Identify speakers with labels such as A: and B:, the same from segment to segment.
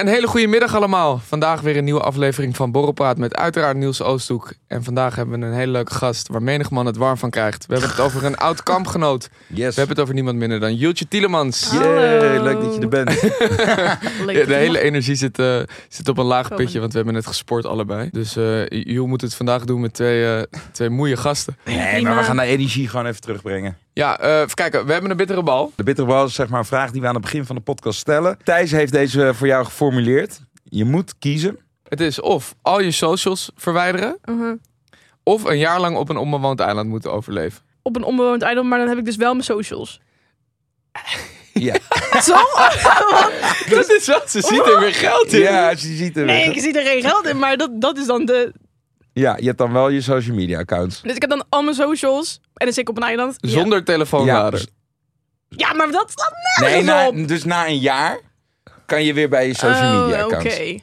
A: Een hele goede middag allemaal. Vandaag weer een nieuwe aflevering van Borrelpraat met uiteraard Niels Oosthoek. En vandaag hebben we een hele leuke gast waar menig man het warm van krijgt. We hebben het over een oud kampgenoot.
B: Yes.
A: We hebben het over niemand minder dan Jultje Tielemans.
B: Yay,
C: Hallo.
B: leuk dat je er bent.
A: Ja, de hele energie zit, eh, zit op een laag pitje, want we hebben net gesport allebei. Dus eh Jul moet het vandaag doen met twee, eh twee moeie gasten.
B: Nee, maar we gaan de energie gewoon even terugbrengen.
A: Ja, eh, even kijken. We hebben een bittere bal.
B: De bittere bal is zeg maar een vraag die we aan het begin van de podcast stellen. Thijs heeft deze voor jou geformuleerd. Je moet kiezen.
A: Het is of al je socials verwijderen,
D: Mhm.
A: of een jaar lang op een onbewoond eiland moeten overleven.
D: Op een onbewoond eiland, maar dan heb ik dus wel mijn socials.
B: Ja,
D: Zo?
A: Dat is wat, ze ziet er weer geld in.
B: ja je ziet er
D: nee, ik zie er geen geld in, maar dat, dat is dan de...
B: Ja, je hebt dan wel je social media accounts.
D: Dus ik heb dan al mijn socials en dan zit ik op een eiland. Ja.
A: Zonder telefoonlader.
D: Ja, maar dat slaat
B: Nee,
D: nergens
B: na,
D: op.
B: dus na een jaar kan je weer bij je social
D: Oh,
B: media
D: Oké,
B: accounts.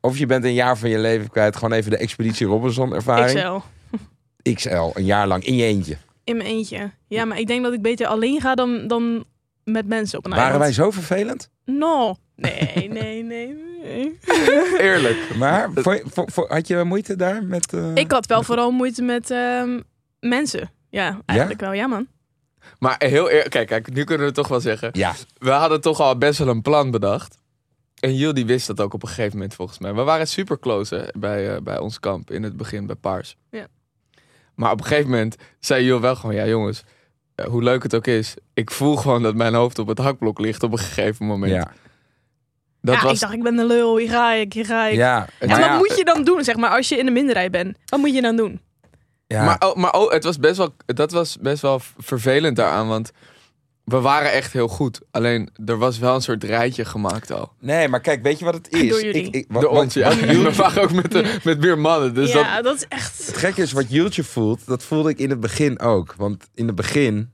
B: Of je bent een jaar van je leven kwijt. Gewoon even de Expeditie Robinson ervaring.
D: XL.
B: XL, een jaar lang in je eentje.
D: In mijn eentje. Ja, maar ik denk dat ik beter alleen ga dan, dan met mensen op een
B: Waren wij
D: eiland.
B: zo vervelend?
D: No. Nee, nee, nee, nee.
A: Eerlijk.
B: Maar voor, voor, voor- had je moeite daar met... eh,
D: Ik had wel vooral moeite met ehm, mensen. Ja, eigenlijk wel. Ja, man.
A: Maar heel eerlijk, kijk, kijk, nu kunnen we het toch wel zeggen.
B: Ja,
A: We hadden toch al best wel een plan bedacht. En Jill die wist dat ook op een gegeven moment volgens mij. We waren super close hè, bij, eh, bij ons kamp in het begin bij Paars.
D: Ja.
A: Maar op een gegeven moment zei Jill wel gewoon, ja jongens, eh, hoe leuk het ook is. Ik voel gewoon dat mijn hoofd op het hakblok ligt op een gegeven moment.
B: ja.
A: Dat
D: ja,
A: was,
D: ik dacht, ik ben de lul. Hier ga ik, hier ga ik.
B: ja.
D: En
B: maar
D: wat
B: ja,
D: moet je dan doen, zeg maar, als je in de minderheid bent? Wat moet je dan doen?
B: ja.
A: Maar, oh, maar oh, het was best wel, dat was best wel vervelend daaraan, want we waren echt heel goed. Alleen er was wel een soort rijtje gemaakt al.
B: Nee, maar kijk, weet je wat het is?
D: Door jullie.
B: Ik, ik, wat,
A: Door ons, ja. We waren ook met, de, met meer mannen. Dus dat,
D: ja, dat... is echt...
B: het gekke is, wat Jultje voelt, dat voelde ik in het begin ook. Want in het begin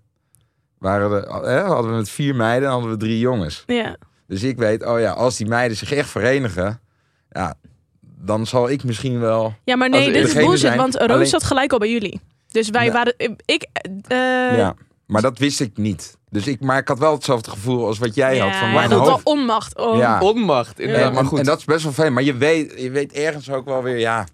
B: waren er, hè, hadden we met vier meiden en hadden we drie jongens.
D: Ja.
B: Dus ik weet, oh ja, als die meiden zich echt verenigen, ja, dan zal ik misschien wel...
D: ja, maar nee, dit is bullshit,
B: zijn-
D: want Roos
B: alleen-
D: zat gelijk al bij jullie. Dus wij
B: Ja.
D: waren... Ik... eh,
B: ja, maar dat wist ik niet. Dus ik, maar ik had wel hetzelfde gevoel als wat jij
D: ja,
B: had van mijn
D: goed, wel
B: hoofd.
D: onmacht. Oh.
B: Ja.
A: onmacht, inderdaad.
B: En,
A: maar
B: en-
A: goed.
B: en dat is best wel fijn. Maar je weet, je weet ergens ook wel weer, ja,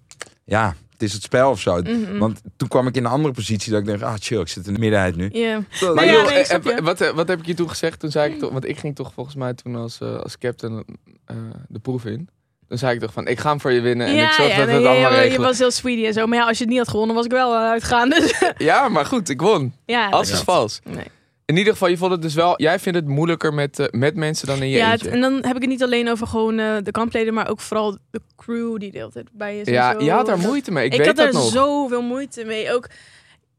B: ja, het is het spel of zo.
D: Mhm.
B: Want toen kwam ik in een andere positie dat ik dacht, ah chill, ik zit in de middenheid nu.
D: Ja.
A: Maar
D: Nee, ja, nee,
A: wat, eh, wat heb ik je toen gezegd? Toen zei ik toch, want ik ging toch volgens mij toen als, eh, als captain eh, de proef in. Dan zei ik toch van, ik ga hem voor je winnen en ik zorg dat we
D: nee,
A: het allemaal
D: ja, je was heel sweetie en zo. Maar ja, als je het niet had gewonnen, was ik wel uitgegaan. Dus
A: Ja, maar goed, ik won.
D: ja,
A: Als is vals.
D: Nee.
A: In ieder geval, je vond het dus wel, jij vindt het moeilijker met, eh, met mensen dan in je
D: Ja, het- en dan heb ik het niet alleen over gewoon eh, de kampleden, maar ook vooral de crew die de hele tijd bij je
A: ja,
D: zo.
A: je had daar moeite mee. Ik,
D: Ik,
A: weet
D: had er
A: nog.
D: zoveel moeite mee. Ook,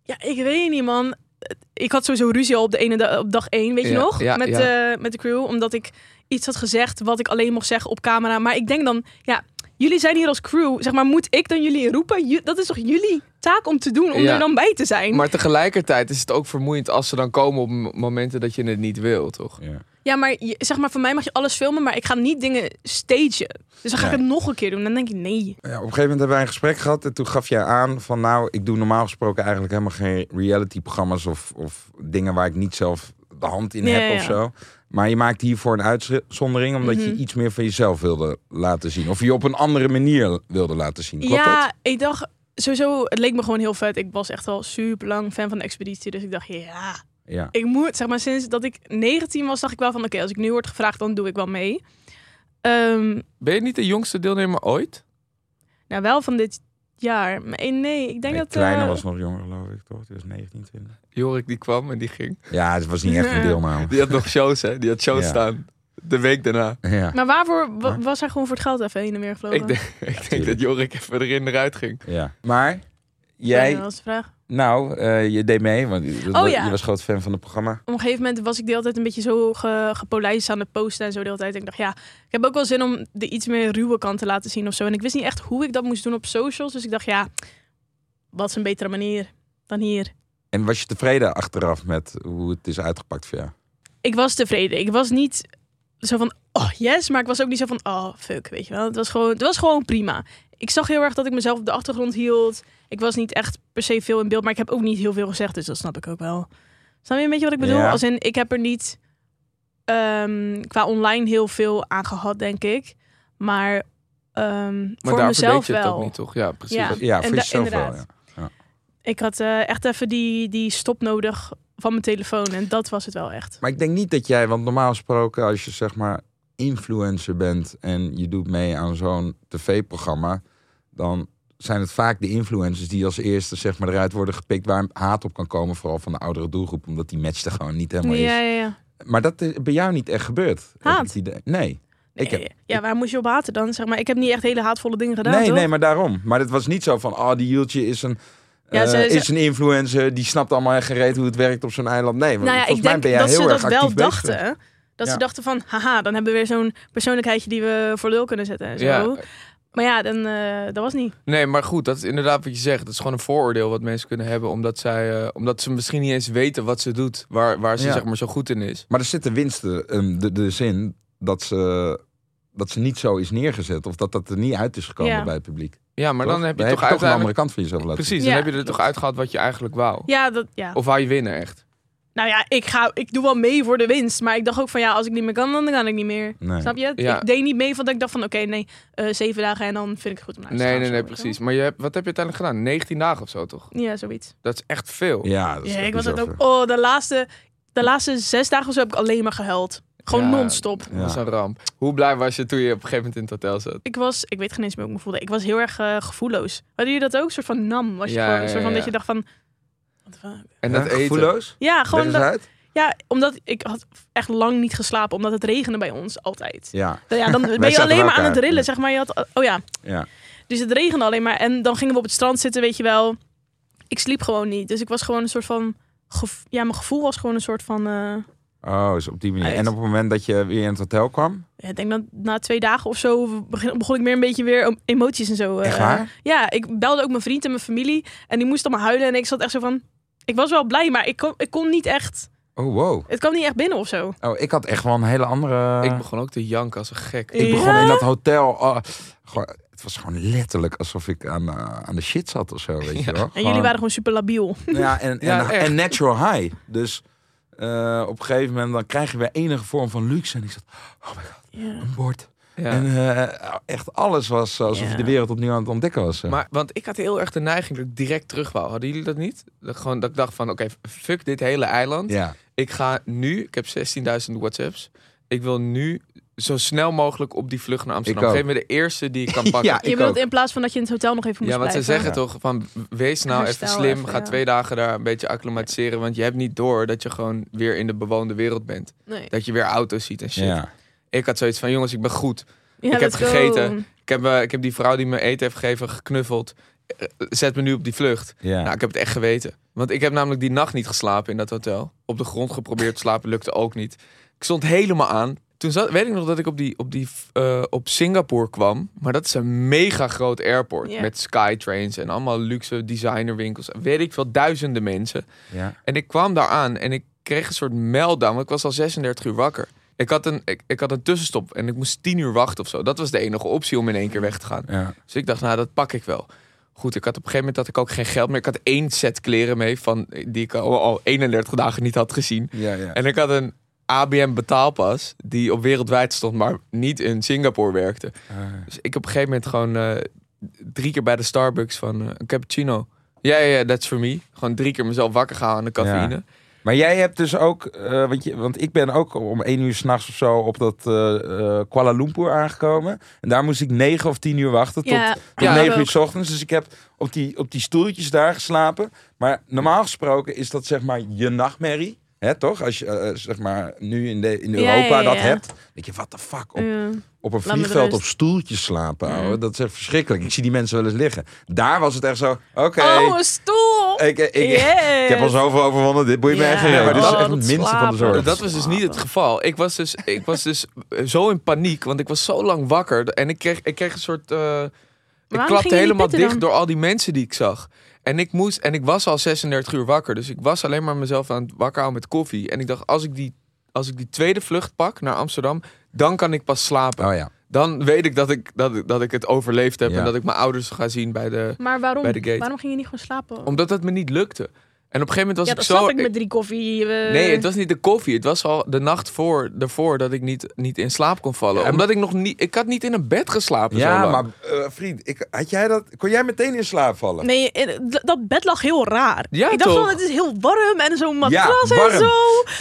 D: ja, ik weet niet, man. Ik had sowieso ruzie al op de ene op dag één, weet je
A: Ja,
D: nog?
A: ja,
D: met,
A: ja.
D: eh, met de crew, omdat ik iets had gezegd wat ik alleen mocht zeggen op camera. Maar ik denk dan, ja, jullie zijn hier als crew. Zeg maar, moet ik dan jullie roepen? Dat is toch jullie taak om te doen, om
A: Ja.
D: er dan bij te zijn?
A: Maar tegelijkertijd is het ook vermoeiend als ze dan komen op momenten dat je het niet wil, toch?
B: Ja.
D: Ja, maar je- zeg maar, voor mij mag je alles filmen, maar ik ga niet dingen stagen. Dus dan ga ik
B: Nee.
D: het nog een keer doen. Dan denk ik, nee.
B: Ja, op een gegeven moment hebben wij een gesprek gehad en toen gaf jij aan van nou, ik doe normaal gesproken eigenlijk helemaal geen reality programma's of, of dingen waar ik niet zelf de hand in heb
D: ja.
B: of zo. Maar je maakt hiervoor een uitzondering omdat je
D: Mhm.
B: iets meer van jezelf wilde laten zien. Of je op een andere manier wilde laten zien. Klopt
D: ja,
B: dat?
D: ik dacht sowieso, het leek me gewoon heel vet. Ik was echt al super lang fan van de expeditie. Dus ik dacht, ja,
B: Ja.
D: ik moet, zeg maar, sinds dat ik 19 was, dacht ik wel van, oké, als ik nu word gevraagd, dan doe ik wel mee. Ehm,
A: Ben je niet de jongste deelnemer ooit?
D: nou, wel van dit jaar. Maar eh, nee, ik denk
B: Nee,
D: dat...
B: Kleine
D: eh,
B: was nog jonger geloof ik toch? Die was 19, 20.
A: Jorik die kwam en die ging.
B: Ja, het was niet echt een deelname.
A: Die had nog shows, hè? Die had shows
B: Ja.
A: staan. De week daarna.
B: Ja.
D: Maar waarvoor wa- was hij gewoon voor het geld even heen en weer gevlogen?
A: Ik denk, ik denk dat Jorik even erin en eruit ging.
B: ja. Maar jij,
D: dat was de vraag.
B: Nou, eh, je deed mee, want je,
D: Oh, ja.
B: je was groot fan van het programma.
D: Op een gegeven moment was ik de hele tijd een beetje zo ge, gepolijst aan het posten en zo de hele tijd. En ik dacht, ja, ik heb ook wel zin om de iets meer ruwe kant te laten zien of zo. En ik wist niet echt hoe ik dat moest doen op socials. Dus ik dacht, ja, wat is een betere manier dan hier?
B: En was je tevreden achteraf met hoe het is uitgepakt voor jou?
D: Ik was tevreden. Ik was niet zo van, oh yes, maar ik was ook niet zo van, oh fuck, weet je wel. Het was gewoon, het was gewoon prima. Ik zag heel erg dat ik mezelf op de achtergrond hield. Ik was niet echt per se veel in beeld, maar ik heb ook niet heel veel gezegd. Dus dat snap ik ook wel. Snap je een beetje wat ik bedoel?
B: Ja.
D: Als in, ik heb er niet ehm, qua online heel veel aan gehad, denk ik. Maar,
A: Maar
D: voor mezelf
A: je het
D: wel.
A: ook niet, toch? Ja, precies.
D: Ja.
B: Ja, voor jezelf wel. Ja.
D: Ik had eh, echt even die, die stop nodig van mijn telefoon. En dat was het wel echt.
B: Maar ik denk niet dat jij, want normaal gesproken, als je zeg maar influencer bent en je doet mee aan zo'n tv-programma, dan zijn het vaak de influencers die als eerste zeg maar eruit worden gepikt waar haat op kan komen, vooral van de oudere doelgroep, omdat die match er gewoon niet helemaal
D: Ja,
B: is.
D: ja, ja.
B: Maar dat is bij jou niet echt gebeurd. ik
D: Haat?
B: idee. Nee. Ik heb,
D: Nee, ja, waar moest je op haten dan? Zeg maar, ik heb niet echt hele haatvolle dingen gedaan,
B: nee,
D: toch?
B: nee, maar daarom. Maar het was niet zo van, oh, die Jultje is een,
D: Ja,
B: eh,
D: ze-
B: is een influencer, die snapt allemaal echt gereed hoe het werkt op zo'n eiland. Nee,
D: Nou ja,
B: volgens
D: ik
B: mij
D: denk
B: ben jij
D: dat
B: heel
D: ze
B: erg
D: dat wel
B: bezig
D: dachten. Dat
B: Ja.
D: ze dachten van, haha, dan hebben we weer zo'n persoonlijkheidje die we voor lul kunnen zetten en zo.
A: Ja.
D: Maar ja, dan, eh, dat was niet.
A: Nee, maar goed, dat is inderdaad wat je zegt. Het is gewoon een vooroordeel wat mensen kunnen hebben, omdat, zij, eh, omdat ze misschien niet eens weten wat ze doet, waar, waar ze
B: Ja.
A: zeg maar zo goed in is.
B: Maar er zit de winsten, ehm, de, de zin dat ze, dat ze niet zo is neergezet. Of dat dat er niet uit is gekomen
D: Ja.
B: bij het publiek.
A: Ja, maar
B: Toch?
A: dan heb je
B: Dan
A: toch
B: een andere kant van jezelf laten zien.
A: Precies,
D: Ja,
A: dan heb je er toch uitgehaald wat je eigenlijk wou.
D: Ja, dat, ja.
A: Of wou je winnen echt.
D: Nou ja, ik, ga, ik doe wel mee voor de winst. Maar ik dacht ook van, ja, als ik niet meer kan, dan kan ik niet meer.
B: Nee.
D: Snap je?
A: Ja.
D: Ik deed niet mee van dat ik dacht van, oké, nee, eh, zeven dagen en dan vind ik het goed om naar te
A: Nee,
D: gaan
A: nee, nee,
D: je
A: precies. Maar je hebt, wat heb je uiteindelijk gedaan? 19 dagen of zo, toch?
D: Ja, zoiets.
A: Dat is echt veel.
B: Ja, dat is
D: Ja,
B: echt
D: ik was ook, oh, de laatste, de laatste zes dagen of zo heb ik alleen maar gehuild. Gewoon
A: Ja.
D: non-stop.
B: Ja.
A: Dat is een ramp. Hoe blij was je toen je op een gegeven moment in het hotel zat?
D: Ik was, ik weet geen eens meer hoe ik me voelde. Ik was heel erg eh, gevoelloos. Hadden jullie dat ook? Een soort van nam. Was je
A: Ja,
D: gewoon, een soort van
A: ja.
D: dat je dacht van...
A: En dat eten.
B: Gevoelloos?
D: Ja, gewoon dat,
B: uit.
D: ja, omdat ik had echt lang niet geslapen, omdat het regende bij ons altijd.
B: Ja,
D: Ja, dan ben je alleen maar aan het rillen,
B: Ja.
D: zeg maar. Je had, oh ja,
B: ja.
D: dus het regende alleen maar. En dan gingen we op het strand zitten, weet je wel. Ik sliep gewoon niet. Dus ik was gewoon een soort van... Ja, mijn gevoel was gewoon een soort van... eh,
B: Oh, is op die manier.
D: Uit.
B: En op het moment dat je weer in het hotel kwam?
D: ja, ik denk dat na twee dagen of zo begon ik meer een beetje weer emoties en zo. eh,
B: Echt waar?
D: Ja, ik belde ook mijn vriend en mijn familie. En die moest allemaal huilen. En ik zat echt zo van... Ik was wel blij, maar ik kon, ik kon niet echt...
B: Oh, wow.
D: Het kwam niet echt binnen of zo.
B: Oh, ik had echt wel een hele andere...
A: Ik begon ook te janken als een gek.
B: Ik
D: Ja?
B: begon in dat hotel... oh, gewoon, het was gewoon letterlijk alsof ik aan, eh, aan de shit zat of zo, weet je wel.
D: En jullie waren gewoon super labiel.
B: Ja, en, en,
A: Ja, echt.
B: en natural high. Dus eh, op een gegeven moment dan krijg je weer enige vorm van luxe. En ik zat, oh my god, een bord.
A: Ja.
B: En eh, echt alles was alsof
D: Ja.
B: je de wereld opnieuw aan het ontdekken was.
A: Maar, want ik had heel erg de neiging dat ik direct terug wou. Hadden jullie dat niet? Dat, gewoon, dat ik dacht van, oké, fuck dit hele eiland.
B: ja.
A: Ik ga nu, ik heb 16.000 WhatsApps. Ik wil nu zo snel mogelijk op die vlucht naar Amsterdam.
B: Ik ook.
A: Geef me de eerste die ik kan pakken.
B: Ja,
A: ja,
B: ik
D: je wilt in plaats van dat je in het hotel nog even moest
A: want ze zeggen
B: Ja.
A: toch van, wees nou
D: Herstel
A: even slim.
D: even,
A: ga
D: ja.
A: twee dagen daar een beetje acclimatiseren. Want je hebt niet door dat je gewoon weer in de bewoonde wereld bent.
D: Nee.
A: Dat je weer auto's ziet en shit.
B: Ja.
A: Ik had zoiets van, jongens, ik ben goed.
D: Ja,
A: ik heb
D: go.
A: gegeten. Ik heb, eh, ik heb die vrouw die me eten heeft gegeven geknuffeld. Eh, Zet me nu op die vlucht.
B: Ja.
A: Nou, ik heb het echt geweten. Want ik heb namelijk die nacht niet geslapen in dat hotel. Op de grond geprobeerd te slapen, lukte ook niet. Ik stond helemaal aan. Toen zat, weet ik nog dat ik op, die, op, die, eh, op Singapore kwam. Maar dat is een mega groot airport. Met skytrains en allemaal luxe designerwinkels. Weet ik veel, duizenden mensen.
B: ja.
A: En ik kwam daar aan en ik kreeg een soort meltdown. Want ik was al 36 uur wakker. Ik had, een, ik, ik had een tussenstop en ik moest 10 uur wachten of zo. Dat was de enige optie om in één keer weg te gaan.
B: ja.
A: Dus ik dacht, nou, dat pak ik wel. Goed, ik had op een gegeven moment had ik ook geen geld meer. Ik had één set kleren mee van die ik al, al 31 dagen niet had gezien.
B: Ja, ja.
A: En ik had een ABM betaalpas die op wereldwijd stond, maar niet in Singapore werkte.
B: Ah.
A: Dus ik op een gegeven moment gewoon eh, drie keer bij de Starbucks van eh, een cappuccino. Ja, ja, ja, that's for me. Gewoon drie keer mezelf wakker gehaald aan de cafeïne.
B: Maar jij hebt dus ook, eh, want, je, want ik ben ook om één uur s'nachts of zo op dat Kuala Lumpur aangekomen. En daar moest ik negen of tien uur wachten tot,
D: Ja,
B: tot
A: Ja,
B: negen uur s ochtends. Dus ik heb op die, op die stoeltjes daar geslapen. Maar normaal gesproken is dat zeg maar je nachtmerrie. Hè, toch? Als je eh, zeg maar nu in, de, in Europa
D: ja, ja,
B: dat
D: ja.
B: hebt. Denk je, wat de fuck? Op,
D: Ja.
B: op een vliegveld op stoeltjes slapen, ouwe. Dat is echt verschrikkelijk. Ik zie die mensen wel eens liggen. Daar was het echt zo, oké.
D: Oh, een stoel!
B: Ik, ik, ik,
D: Yes.
B: ik heb al zoveel overwonnen. Dit boeit geen
A: Ja,
B: reet.
A: maar
B: Dit is
D: oh,
B: echt het
D: dat
B: minste van de zorg.
A: Dat was dus niet het geval. Ik was dus, ik was dus eh, zo in paniek, want ik was zo lang wakker. En ik kreeg, ik kreeg een soort... eh, ik klapte
D: niet
A: helemaal dicht
D: dan?
A: door al die mensen die ik zag. En ik moest, en ik was al 36 uur wakker. Dus ik was alleen maar mezelf aan het wakker houden met koffie. En ik dacht, als ik die, als ik die tweede vlucht pak naar Amsterdam, dan kan ik pas slapen.
B: Oh ja.
A: Dan weet ik dat ik, dat, ik- dat ik het overleefd heb.
B: Ja.
A: En dat ik mijn ouders ga zien bij de...
D: Maar waarom?
A: Bij de gate.
D: Waarom ging je niet gewoon slapen?
A: Omdat het me niet lukte. En op een gegeven moment was
D: ja,
A: ik
D: dat
A: zo...
D: snap ik met drie koffie. eh.
A: Nee, het was niet de koffie. Het was al de nacht voor, daarvoor dat ik niet, niet in slaap kon vallen.
B: Ja,
A: Omdat ik nog niet... Ik had niet in een bed geslapen zo
B: Ja,
A: lang.
B: maar eh, vriend, ik, had jij dat, kon jij meteen in slaap vallen?
D: Nee, eh, dat bed lag heel raar.
A: Ja,
D: ik dacht
A: toch?
D: van, het is heel warm en zo'n matras
B: warm.
D: en zo.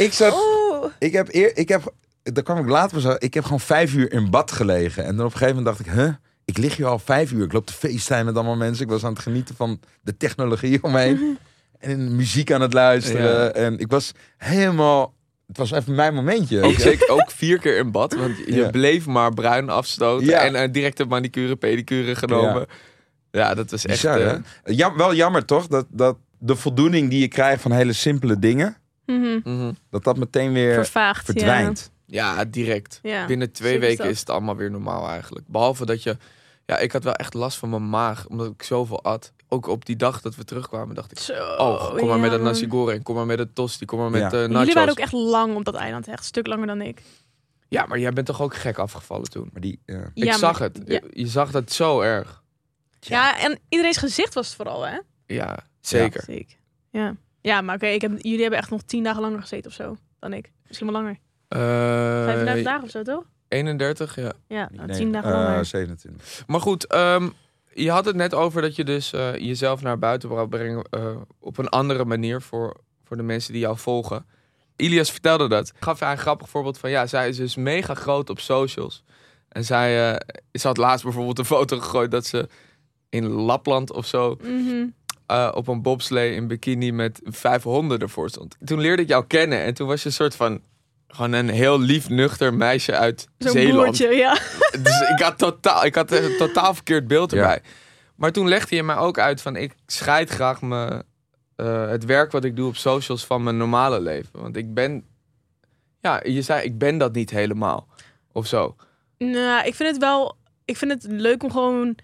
B: Ik zat,
D: Oh.
B: ik heb, eer, ik heb, daar kwam ik later uit. Ik heb gewoon vijf uur in bad gelegen. En dan op een gegeven moment dacht ik, huh? Ik lig hier al vijf uur. Ik loop te feesten met allemaal mensen. Ik was aan het genieten van de technologie omheen. en muziek aan het luisteren.
A: Ja.
B: En ik was helemaal... Het was even mijn momentje.
A: Ook zeker ook vier keer in bad. Want je
B: Ja.
A: bleef maar bruin afstoten.
B: Ja.
A: En uh, direct een manicure, pedicure genomen. Ja, dat was echt...
B: Bizar,
A: eh,
B: wel jammer toch? Dat, dat de voldoening die je krijgt van hele simpele dingen...
D: Mhm.
A: mhm.
B: dat dat meteen weer
D: Vervaagd.
B: verdwijnt.
A: Ja, direct. Binnen twee weken is het allemaal weer normaal eigenlijk. Behalve dat je... Ja, ik had wel echt last van mijn maag. Omdat ik zoveel at. Ook op die dag dat we terugkwamen dacht ik...
D: Zo,
A: Oh, kom maar met
D: ja,
A: een nasi goreng. Kom maar met een tosti. Kom maar met
B: Ja.
A: eh, nachos.
D: Jullie waren ook echt lang op dat eiland. Echt een stuk langer dan ik.
A: Ja, maar jij bent toch ook gek afgevallen toen?
B: Maar die... ja.
A: ik
D: Ja,
A: zag
D: maar-
A: het.
D: Ja.
A: Je zag dat zo erg.
D: Ja, en iedereen's gezicht was het vooral, hè?
A: Ja, zeker.
D: Zeker. Ja, ja maar oké, ik heb jullie hebben echt nog tien dagen langer gezeten of zo dan ik. Misschien wel langer.
A: Eh,
D: 35 dagen of zo, toch?
A: 31, ja.
D: Ja, nou,
B: Nee,
D: tien dagen
B: eh,
D: langer.
B: 27.
A: Maar goed, ehm, je had het net over dat je dus eh, jezelf naar buiten wou brengen eh, op een andere manier voor, voor de mensen die jou volgen. Ilias vertelde dat. Gaf hij een grappig voorbeeld van, ja, zij is dus mega groot op socials. En zij, eh, ze had laatst bijvoorbeeld een foto gegooid dat ze in Lapland of zo
D: Mhm.
A: op een bobslee in bikini met vijf honden ervoor stond. Toen leerde ik jou kennen en toen was je een soort van gewoon een heel lief, nuchter meisje uit
D: Zo'n
A: Zeeland.
D: boertje, ja.
A: Dus ik had totaal, ik had een totaal verkeerd beeld
B: Ja.
A: erbij. Maar toen legde je mij ook uit van ik scheid graag me, eh, het werk wat ik doe op socials van mijn normale leven. Want ik ben, ja, je zei ik ben dat niet helemaal of zo.
D: Nou, ik vind het wel. Ik vind het leuk om gewoon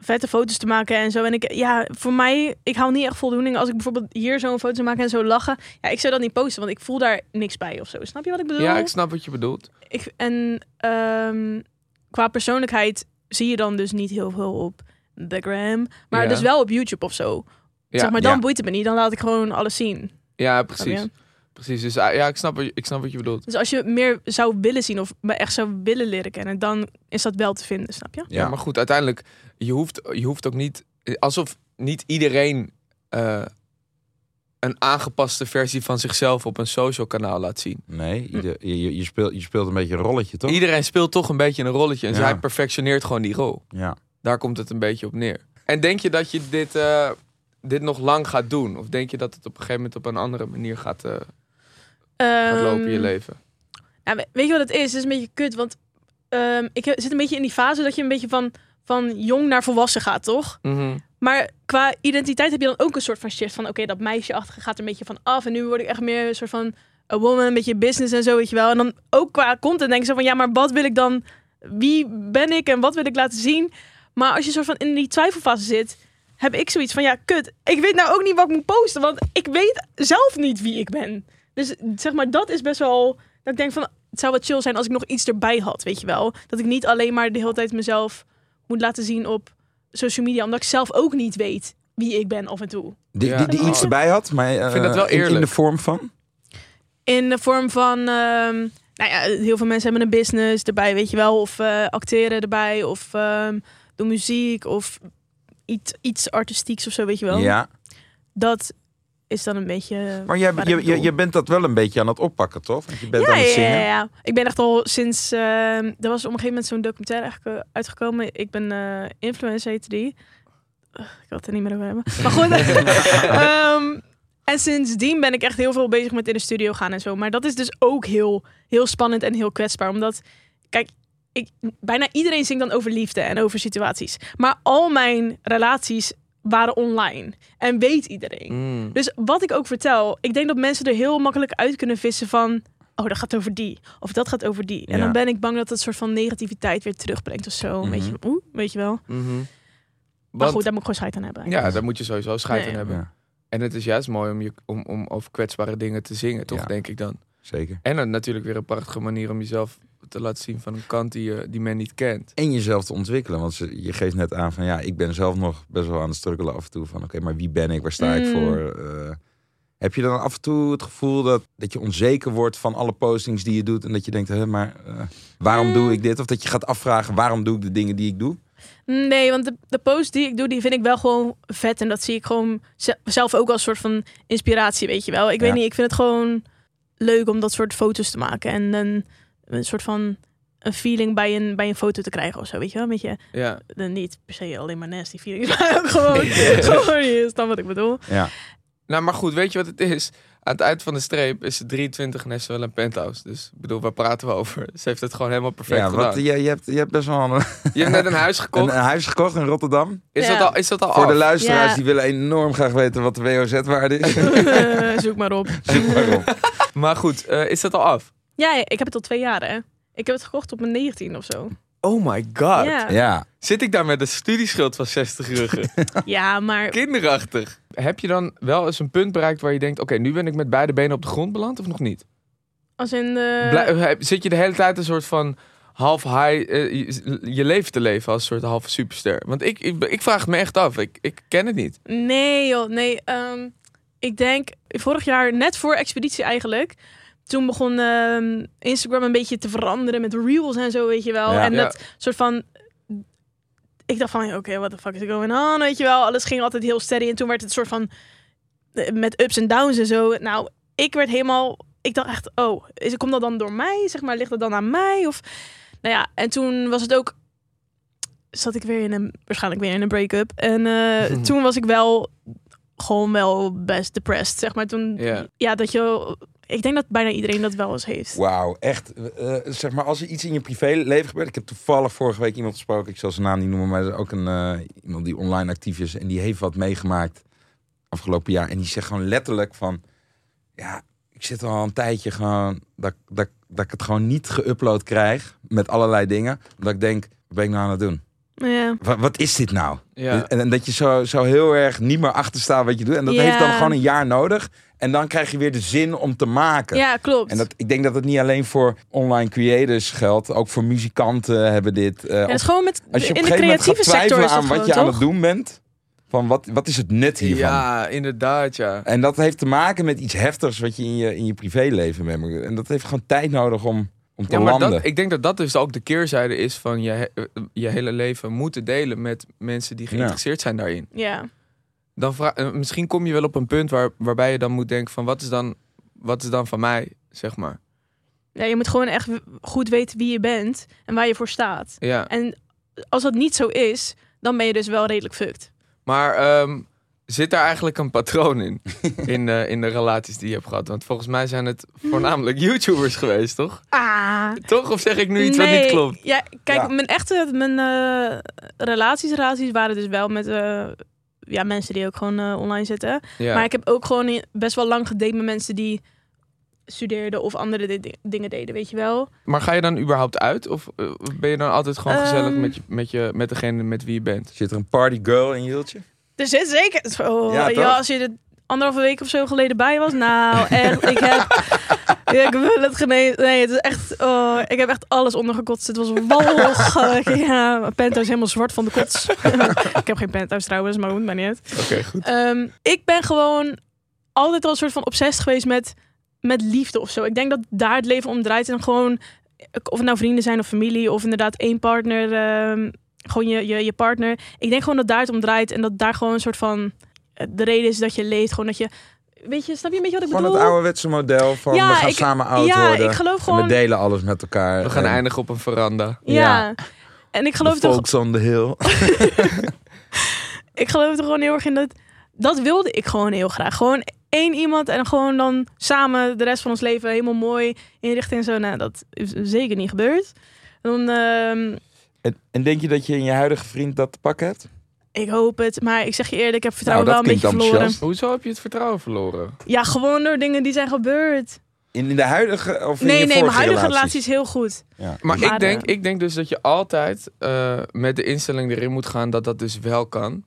D: vette foto's te maken en zo. En ik, ja, voor mij, ik haal niet echt voldoening als ik bijvoorbeeld hier zo'n foto zou maken en zo lachen. Ja, ik zou dat niet posten, want ik voel daar niks bij of zo. Snap je wat ik bedoel?
A: Ja, ik snap wat je bedoelt.
D: Ik, en ehm, qua persoonlijkheid zie je dan dus niet heel veel op de gram, maar
A: Ja.
D: dus wel op YouTube of zo.
A: Ja,
D: zeg maar, dan
B: ja.
D: boeit het me niet. Dan laat ik gewoon alles zien.
A: ja precies. Precies. Dus ah, ja, ik snap, wat je- ik snap wat je bedoelt.
D: Dus als je meer zou willen zien of me echt zou willen leren kennen, dan is dat wel te vinden, snap je?
A: Ja, maar goed, uiteindelijk, je hoeft, je hoeft ook niet, alsof niet iedereen eh, een aangepaste versie van zichzelf op een social kanaal laat zien.
B: Nee, ieder- je, je, je, speelt, je speelt een beetje een rolletje, toch?
A: Iedereen speelt toch een beetje een rolletje en
B: Ja.
A: zij perfectioneert gewoon die rol.
B: Ja.
A: Daar komt het een beetje op neer. En denk je dat je dit, eh, dit nog lang gaat doen? Of denk je dat het op een gegeven moment op een andere manier gaat, eh, gaat lopen in je
D: Ehm,
A: leven?
D: Ja, weet je wat het is? Het is een beetje kut, want ehm, ik zit een beetje in die fase dat je een beetje van, van jong naar volwassen gaat, toch?
A: Mhm.
D: Maar qua identiteit heb je dan ook een soort van shift van, oké, dat meisjeachtige gaat er een beetje van af en nu word ik echt meer een soort van a woman, een beetje business en zo, weet je wel. En dan ook qua content denk je zo van, ja, maar wat wil ik dan, wie ben ik en wat wil ik laten zien? Maar als je soort van in die twijfelfase zit, heb ik zoiets van, ja, kut, ik weet nou ook niet wat ik moet posten, want ik weet zelf niet wie ik ben. Dus zeg maar, dat is best wel, dat ik denk van, het zou wat chill zijn als ik nog iets erbij had, weet je wel. Dat ik niet alleen maar de hele tijd mezelf moet laten zien op social media, omdat ik zelf ook niet weet wie ik ben af en toe.
B: Die,
A: Ja.
B: die, die iets erbij had, maar eh,
A: vind dat wel
B: in- in,
A: eerlijk.
B: de vorm van?
D: In de vorm van, ehm, nou ja, heel veel mensen hebben een business erbij, weet je wel. Of eh, acteren erbij, of ehm doen muziek, of iets, iets artistieks of zo, weet je wel.
B: Ja.
D: Dat is dan een beetje...
B: Maar jij, je, je, bent dat wel een beetje aan het oppakken, toch? Want je bent
D: ja,
B: aan het
D: ja,
B: zingen.
D: ja, ja. Ik ben echt al sinds... ehm, er was op een gegeven moment zo'n documentaire eigenlijk, uitgekomen. Ik ben eh influencer, heette die. Ik wil het er niet meer over hebben. Maar goed. ehm, en sindsdien ben ik echt heel veel bezig met in de studio gaan en zo. Maar dat is dus ook heel, heel spannend en heel kwetsbaar. Omdat, kijk, ik, bijna iedereen zingt dan over liefde en over situaties. Maar al mijn relaties waren online. En weet iedereen.
A: Mm.
D: Dus wat ik ook vertel, ik denk dat mensen er heel makkelijk uit kunnen vissen van... Oh, dat gaat over die. Of dat gaat over die. En
B: Ja.
D: dan ben ik bang dat het een soort van negativiteit weer terugbrengt of zo.
B: Mhm.
D: weet, je, oeh, weet je wel.
A: Mhm.
D: Maar
A: Want-
D: goed, daar moet ik gewoon scheid aan hebben.
A: Ja, daar moet je sowieso scheid
D: Nee.
A: aan hebben.
B: Ja,
A: En het is juist mooi om, je, om, om over kwetsbare dingen te zingen, toch?
B: Ja.
A: Denk ik dan.
B: zeker.
A: En dan natuurlijk weer een prachtige manier om jezelf te laten zien van een kant die, je, die men niet kent.
B: En jezelf te ontwikkelen. Want ze- je geeft net aan van ja, ik ben zelf nog best wel aan het struggelen af en toe. Van oké, maar wie ben ik? Waar sta ik
D: Mm.
B: voor? Eh, heb je dan af en toe het gevoel dat, dat je onzeker wordt van alle postings die je doet? En dat je denkt, hè, maar eh, waarom
D: Mm.
B: doe ik dit? Of dat je gaat afvragen, waarom doe ik de dingen die ik doe?
D: Nee, want de, de posts die ik doe, die vind ik wel gewoon vet. En dat zie ik gewoon ze- zelf ook als soort van inspiratie, weet je wel. Ik weet niet, ik vind het gewoon leuk om dat soort foto's te maken. En een, een soort van een feeling bij een, bij een foto te krijgen of zo, weet je wel. Een beetje,
A: Ja.
D: eh, niet per se alleen maar nasty feelings, maar ook gewoon, gewoon je snapt wat ik bedoel.
B: Ja,
A: Nou, maar goed, weet je wat het is? Aan het eind van de streep is het 23 en heeft ze wel een penthouse. Dus ik bedoel, waar praten we over? Ze heeft het gewoon helemaal perfect
B: ja
A: gedaan.
B: wat, je, je, hebt, je hebt best wel een,
A: Je hebt net een huis
B: een,
A: gekocht.
B: huis gekocht in Rotterdam.
A: Is,
D: Ja.
A: dat al, is dat al
B: Voor de luisteraars,
D: Ja.
B: die willen enorm graag weten wat de WOZ-waarde is.
D: Zoek maar op.
B: Zoek maar op.
A: Maar goed, eh, is dat al af?
D: Ja, ik heb het al twee jaar, hè. Ik heb het gekocht op mijn 19 of zo.
A: Oh my god.
D: Ja.
B: Ja,
A: Zit ik daar met een studieschuld van 60 ruggen?
D: ja, maar
A: Kinderachtig. Heb je dan wel eens een punt bereikt waar je denkt... oké, nu ben ik met beide benen op de grond beland of nog niet?
D: als in de...
A: Blij- heb- zit je de hele tijd een soort van half high... eh, je, je leven te leven als een soort halve superster? Want ik, ik, ik vraag het me echt af. Ik, ik ken het niet.
D: Nee joh, nee. ehm, ik denk vorig jaar, net voor Expeditie eigenlijk... Toen begon ehm, Instagram een beetje te veranderen met reels en zo, weet je wel.
B: Ja.
D: en
A: Ja.
D: dat soort van... Ik dacht van, oké, what the fuck is going on, weet je wel. Alles ging altijd heel steady. En toen werd het soort van... eh, Met ups en downs en zo. Nou, ik werd helemaal... Ik dacht echt, oh, is, komt dat dan door mij? Zeg maar, ligt het dan aan mij? Of, nou ja, en toen was het ook... Zat ik weer in een... Waarschijnlijk weer in een break-up. En eh, toen was ik wel gewoon wel best depressed, zeg maar. Toen,
A: Ja.
D: ja, dat je... Ik denk dat bijna iedereen dat wel eens heeft.
B: Wauw, echt. eh, zeg maar, als er iets in je privéleven gebeurt. Ik heb toevallig vorige week iemand gesproken. Ik zal zijn naam niet noemen, maar er is ook een, eh, iemand die online actief is. En die heeft wat meegemaakt afgelopen jaar. En die zegt gewoon letterlijk van... Ja, ik zit al een tijdje gewoon... Dat, dat, dat ik het gewoon niet geüpload krijg met allerlei dingen. Dat ik denk, wat ben ik nou aan het doen?
D: Ja.
B: Wat, wat is dit nou?
A: Ja.
B: En, en dat je zo, zo heel erg niet meer achter staat wat je doet. En dat
D: Ja.
B: heeft dan gewoon een jaar nodig. En dan krijg je weer de zin om te maken.
D: ja, klopt.
B: En dat, ik denk dat het niet alleen voor online creators geldt. Ook voor muzikanten hebben dit. eh,
D: ja, dat is gewoon met,
B: als je op
D: in
B: een
D: de creatieve sector
B: twijfelen
D: is
B: aan wat je aan het doen bent. Van wat, wat is het nut hiervan?
A: Ja, inderdaad, ja.
B: En dat heeft te maken met iets heftigs wat je in je, in je privéleven bent. En dat heeft gewoon tijd nodig om, om te
A: Ja, maar
B: landen.
A: dat, ik denk dat dat dus ook de keerzijde is van je, je hele leven moeten delen met mensen die geïnteresseerd zijn daarin.
D: Ja.
A: Dan vra- eh, misschien kom je wel op een punt waar, waarbij je dan moet denken van wat is dan, wat is dan van mij, zeg maar.
D: ja, je moet gewoon echt goed weten wie je bent en waar je voor staat.
A: Ja.
D: En als dat niet zo is, dan ben je dus wel redelijk fucked.
A: Maar ehm, zit daar eigenlijk een patroon in? In, eh, in de relaties die je hebt gehad? Want volgens mij zijn het voornamelijk YouTubers geweest, toch?
D: Ah.
A: Toch? Of zeg ik nu iets wat niet klopt?
D: Ja, kijk,
B: Ja.
D: mijn echte mijn, eh, relaties, relaties waren dus wel met eh, ja, mensen die ook gewoon eh, online zitten.
A: Ja.
D: Maar ik heb ook gewoon best wel lang gedate met mensen die studeerden of andere di- di- dingen deden, weet je wel.
A: Maar ga je dan überhaupt uit? Of eh, ben je dan altijd gewoon gezellig
D: Ehm.
A: met, je, met, je, met degene met wie je bent?
B: Zit er een party girl in je hieltje?
D: Er zit zeker... Oh,
B: Ja,
D: als je er anderhalve week of zo geleden bij was. Nou, echt, ik heb... Ja, ik wil het genezen. Nee, het is echt... Oh, ik heb echt alles ondergekotst. Het was walgelijk. Ja, mijn penthouse helemaal zwart van de kots. ik heb geen penthouse trouwens, maar goed, maar niet.
A: Oké, goed.
D: Ehm, ik ben gewoon altijd al een soort van obsessief geweest met, met liefde of zo. Ik denk dat daar het leven om draait. En gewoon, of het nou vrienden zijn of familie, of inderdaad één partner, ehm, gewoon je, je, je partner. Ik denk gewoon dat daar het om draait. En dat daar gewoon een soort van eh, de reden is dat je leeft. Gewoon dat je, weet je, snap je een beetje wat ik
B: Gewoon
D: bedoel?
B: het ouderwetse model van
D: Ja,
B: we gaan
D: ik-
B: samen oud
D: ja,
B: worden.
D: ik geloof
B: en
D: gewoon.
B: we delen alles met elkaar.
A: We gaan
B: En
A: eindigen op een veranda.
D: ja. En ik geloof toch
B: folks on the hill.
D: ik geloof er gewoon heel erg in dat. Dat wilde ik gewoon heel graag. Gewoon één iemand en gewoon dan samen de rest van ons leven helemaal mooi inrichten en zo. Nou, dat is zeker niet gebeurd. Dan, ehm,
B: En, en denk je dat je in je huidige vriend dat te pakken hebt?
D: Ik hoop het, maar ik zeg je eerlijk, ik heb vertrouwen
B: Nou,
D: wel een beetje verloren.
A: Hoezo heb je het vertrouwen verloren?
D: Ja, gewoon door dingen die zijn gebeurd.
B: In, in de huidige of in
D: Nee,
B: je
D: nee, mijn huidige
B: relaties?
D: relatie is heel goed.
B: Ja.
A: Maar
D: Maar,
A: ik, denk, ik denk dus dat je altijd eh, met de instelling erin moet gaan dat dat dus wel kan.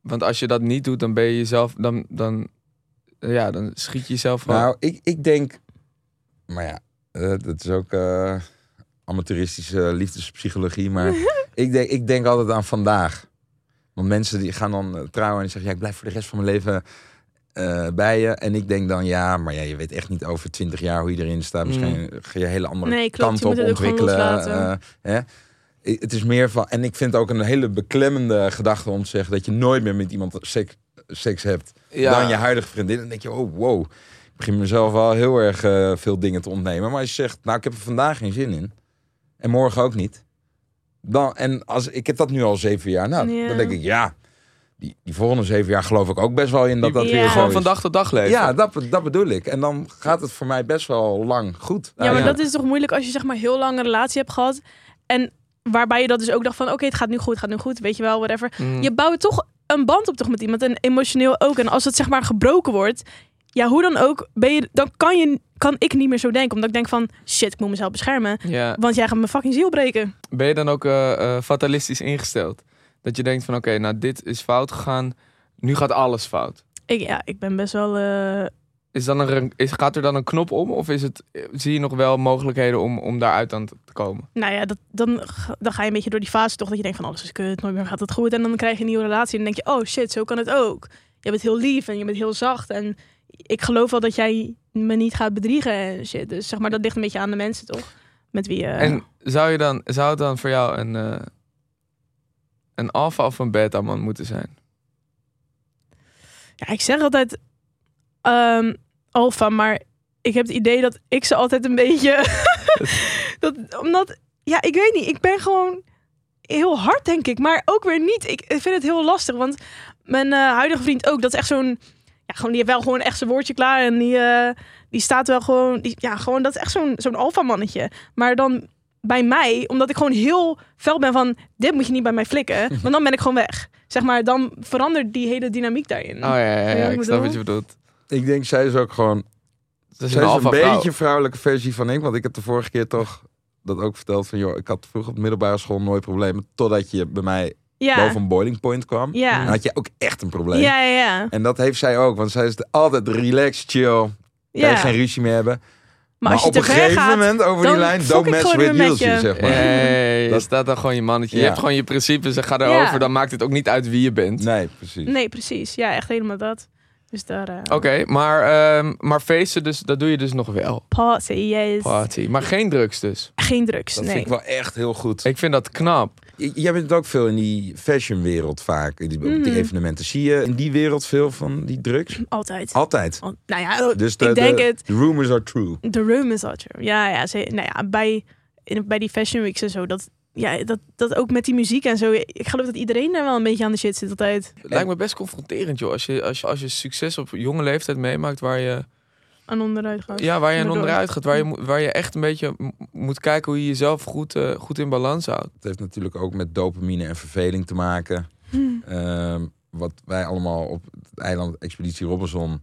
A: Want als je dat niet doet, dan ben je jezelf, dan, dan, ja, dan schiet je jezelf gewoon.
B: Nou, ik, ik denk... Maar ja, eh, dat is ook eh, amateuristische liefdespsychologie. Maar ik, denk, ik denk altijd aan vandaag. Want mensen die gaan dan eh, trouwen en die zeggen... Ja, ik blijf voor de rest van mijn leven eh, bij je. En ik denk dan, ja, maar ja, je weet echt niet over twintig jaar hoe je erin staat. Misschien ga je hele andere
D: Nee, klopt.
B: kant op ontwikkelen. eh, hè? Het is meer van... En ik vind het ook een hele beklemmende gedachte om te zeggen... dat je nooit meer met iemand seks, seks hebt
A: ja,
B: dan je huidige vriendin. Dan denk je, oh wow, ik begin mezelf wel heel erg veel dingen te ontnemen. Maar als je zegt, nou ik heb er vandaag geen zin in. En morgen ook niet. Dan, en als, ik heb dat nu al zeven jaar. Nou,
D: Ja.
B: dan denk ik, ja, die, die volgende zeven jaar geloof ik ook best wel in dat dat
D: Ja.
B: weer
A: gewoon van dag tot dag leven.
B: Ja, dat, dat bedoel ik. En dan gaat het voor mij best wel lang goed.
D: Ja, maar
B: Ja.
D: dat is toch moeilijk als je zeg maar heel lang een relatie hebt gehad. En waarbij je dat dus ook dacht van, oké, het gaat nu goed, het gaat nu goed, weet je wel, whatever.
A: Mm.
D: Je bouwt toch een band op toch met iemand en emotioneel ook. En als het zeg maar gebroken wordt, ja, hoe dan ook, ben je, dan kan, je, kan ik niet meer zo denken. Omdat ik denk van, shit, ik moet mezelf beschermen.
A: Ja.
D: Want jij gaat mijn fucking ziel breken.
A: Ben je dan ook eh, eh, fatalistisch ingesteld? Dat je denkt van oké, nou dit is fout gegaan, nu gaat alles fout.
D: Ik, ja, ik ben best wel... eh,
A: Is dan een, is, gaat er dan een knop om of is het, zie je nog wel mogelijkheden om, om daaruit aan te komen?
D: nou ja, dat, dan, ga- dan ga je een beetje door die fase toch dat je denkt van alles is kut, nooit meer gaat het goed. En dan krijg je een nieuwe relatie en dan denk je, oh shit, zo kan het ook. Je bent heel lief en je bent heel zacht en ik geloof wel dat jij me niet gaat bedriegen en shit. Dus zeg maar, dat ligt een beetje aan de mensen toch? Met wie je...
A: En zou, je dan, zou het dan voor jou een, eh, een alpha of een beta man moeten zijn?
D: Ja, ik zeg altijd ehm alfa, maar ik heb het idee dat ik ze altijd een beetje... dat, omdat, ja, ik weet niet, ik ben gewoon heel hard, denk ik. Maar ook weer niet. Ik vind het heel lastig, want mijn eh, huidige vriend ook, dat is echt zo'n... Gewoon, die heeft wel gewoon echt zijn woordje klaar en die, eh, die staat wel gewoon... Die, ja, gewoon, dat is echt zo'n zo'n alfa mannetje. Maar dan bij mij, omdat ik gewoon heel fel ben van... Dit moet je niet bij mij flikken, want dan ben ik gewoon weg. Zeg maar, dan verandert die hele dynamiek daarin.
A: Oh ja, ja, ja,
D: ik
A: snap wat je bedoelt.
B: Ik denk, zij is ook gewoon
A: Dat is
B: Zij
A: een
B: is een
A: vrouw.
B: beetje een vrouwelijke versie van ik. Want ik heb de vorige keer toch dat ook verteld van... joh, ik had vroeger op de middelbare school nooit problemen... totdat je bij mij
D: ja.
B: boven een boiling point kwam.
D: Ja.
B: Dan had je ook echt een probleem.
D: Ja, ja, ja.
B: En dat heeft zij ook. Want zij is altijd relaxed, chill. Kan geen ruzie meer hebben.
D: Maar als je
B: op een gegeven
D: gaat...
B: moment over die lijn... Don't mess with
D: je.
B: zeg maar.
A: Hey, je
B: Dat-
A: staat dan gewoon je mannetje. Je hebt gewoon je principes en ga erover.
D: Ja.
A: Dan maakt het ook niet uit wie je bent.
B: Nee, precies.
D: Nee, precies. Ja, echt helemaal dat. Dus daar... eh
A: Oké, maar, ehm, maar feesten, dus, dat doe je dus nog wel.
D: Party, yes.
A: Party. Maar geen drugs dus.
D: Geen drugs,
B: Dat
D: nee.
B: vind ik wel echt heel goed.
A: Ik vind dat knap.
B: Jij bent ook veel in die fashionwereld vaak. In die, op die
D: Mhm.
B: evenementen. Zie je in die wereld veel van die drugs?
D: Altijd.
B: Altijd.
D: Nou ja,
B: Dus de,
D: ik denk
B: de,
D: het.
B: the rumors are true.
D: Room is al true. Ja, ja, ze, nou ja bij, in, bij die fashion weeks en zo, dat, ja, dat, dat ook met die muziek en zo. Ik geloof dat iedereen daar wel een beetje aan de shit zit altijd.
A: Het lijkt me best confronterend, joh. Als je, als je, als je succes op jonge leeftijd meemaakt waar je,
D: Aan onderuit gaat.
A: ja, waar je aan onderuit gaat. Waar je, mo- waar je echt een beetje moet kijken hoe je jezelf goed, eh, goed in balans houdt.
B: Het heeft natuurlijk ook met dopamine en verveling te maken.
D: Hm.
B: Ehm, wat wij allemaal op het eiland Expeditie Robinson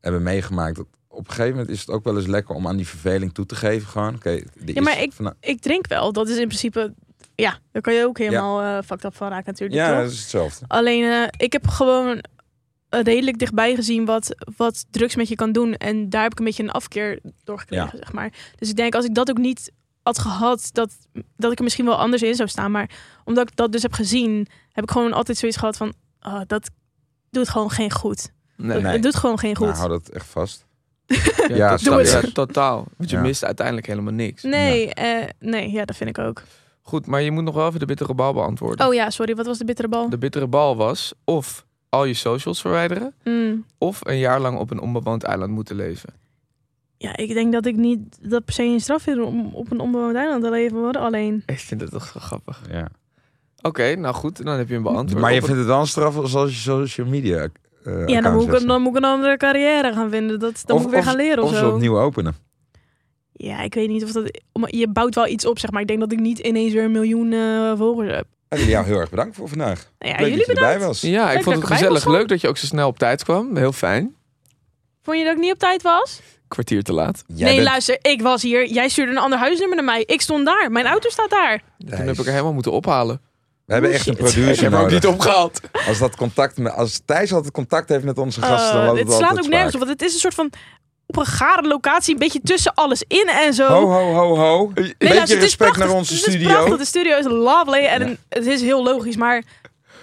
B: hebben meegemaakt. Dat op een gegeven moment is het ook wel eens lekker om aan die verveling toe te geven. Gewoon. Oké, er
D: Ja, maar ik- Ik drink wel. Dat is in principe... Ja, daar kan je ook helemaal eh fucked up van raken natuurlijk.
B: ja,
D: toch?
B: dat is hetzelfde.
D: Alleen, eh, ik heb gewoon redelijk dichtbij gezien wat, wat drugs met je kan doen. En daar heb ik een beetje een afkeer door gekregen,
B: Ja.
D: zeg maar. Dus ik denk, als ik dat ook niet had gehad, dat, dat ik er misschien wel anders in zou staan. Maar omdat ik dat dus heb gezien, heb ik gewoon altijd zoiets gehad van... ah, dat doet gewoon geen goed.
A: Nee,
B: Nee.
D: Het doet gewoon geen goed.
B: Nou, hou dat echt vast.
A: Ja,
B: Ja,
A: totaal,
D: doe het.
A: ja, totaal. Want je
B: Ja.
A: mist uiteindelijk helemaal niks.
D: nee, eh, nee, ja, dat vind ik ook.
A: Goed, maar je moet nog wel even de bittere bal beantwoorden.
D: Oh ja, sorry, wat was de bittere bal?
A: De bittere bal was of al je socials verwijderen...
D: Mm.
A: of een jaar lang op een onbewoond eiland moeten leven.
D: Ja, ik denk dat ik niet dat per se een straf vind om op een onbewoond eiland te leven worden. Alleen,
A: Ik vind het toch wel grappig.
B: Ja.
A: Oké, nou goed, dan heb je hem beantwoord.
B: Maar je vindt het dan straf als je social media eh
D: ja, dan moet, ik, dan moet ik een andere carrière gaan vinden. Dat, dan
B: Of-
D: moet ik weer gaan leren of,
B: Of ze
D: zo.
B: opnieuw openen.
D: Ja, ik weet niet of dat... om- Je bouwt wel iets op, zeg maar. Ik denk dat ik niet ineens weer een miljoen eh, volgers heb.
B: En jou heel erg bedankt voor vandaag.
D: Nou ja,
B: Leuk
D: jullie
B: dat je erbij
D: bedankt.
B: was.
A: Ja, ik
D: Leuk
A: vond
D: dat
A: het
D: ik erbij
A: gezellig.
D: was,
A: Leuk dat je ook zo snel op tijd kwam. Heel fijn.
D: Vond je dat ik niet op tijd was?
A: Kwartier te laat.
B: Jij
D: nee,
B: bent-
D: luister, ik was hier. Jij stuurde een ander huisnummer naar mij. Ik stond daar. Mijn auto staat daar.
A: Toen heb ik er helemaal moeten ophalen.
B: We hebben echt een
D: Shit.
A: Ik
B: producer
A: heb hem ook
B: nodig.
A: niet opgehaald.
B: Als, dat contact met, als Thijs altijd contact heeft met onze gasten, dan
D: Uh,
B: loopt
D: dit
B: het
D: slaat
B: altijd
D: ook nergens op, want het is een soort van op een gare locatie, een beetje tussen alles in en zo.
B: Ho, ho, ho, ho. Een
D: Nee,
B: beetje
D: luister, is
B: respect
D: prachtig.
B: naar onze
D: Het is
B: studio.
D: prachtig. De studio is lovely en
B: Ja.
D: het is heel logisch, maar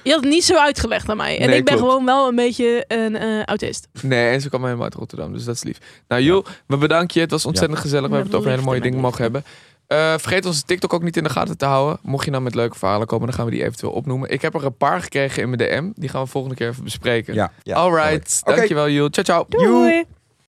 D: je had het niet zo uitgelegd aan mij. En
A: Nee,
D: ik ben
A: klopt.
D: gewoon wel een beetje een eh, autist.
A: Nee, en ze kwam helemaal uit Rotterdam, dus dat is lief. Nou, Joel, we bedanken je. Het was ontzettend gezellig. We hebben het over hele mooie dingen mogen hebben. Eh, vergeet onze TikTok ook niet in de gaten te houden. Mocht je nou met leuke verhalen komen, dan gaan we die eventueel opnoemen. Ik heb er een paar gekregen in mijn DM. Die gaan we volgende keer even bespreken.
B: Ja, ja.
A: Alright, dankjewel Joel. Ciao, ciao.
D: Doei!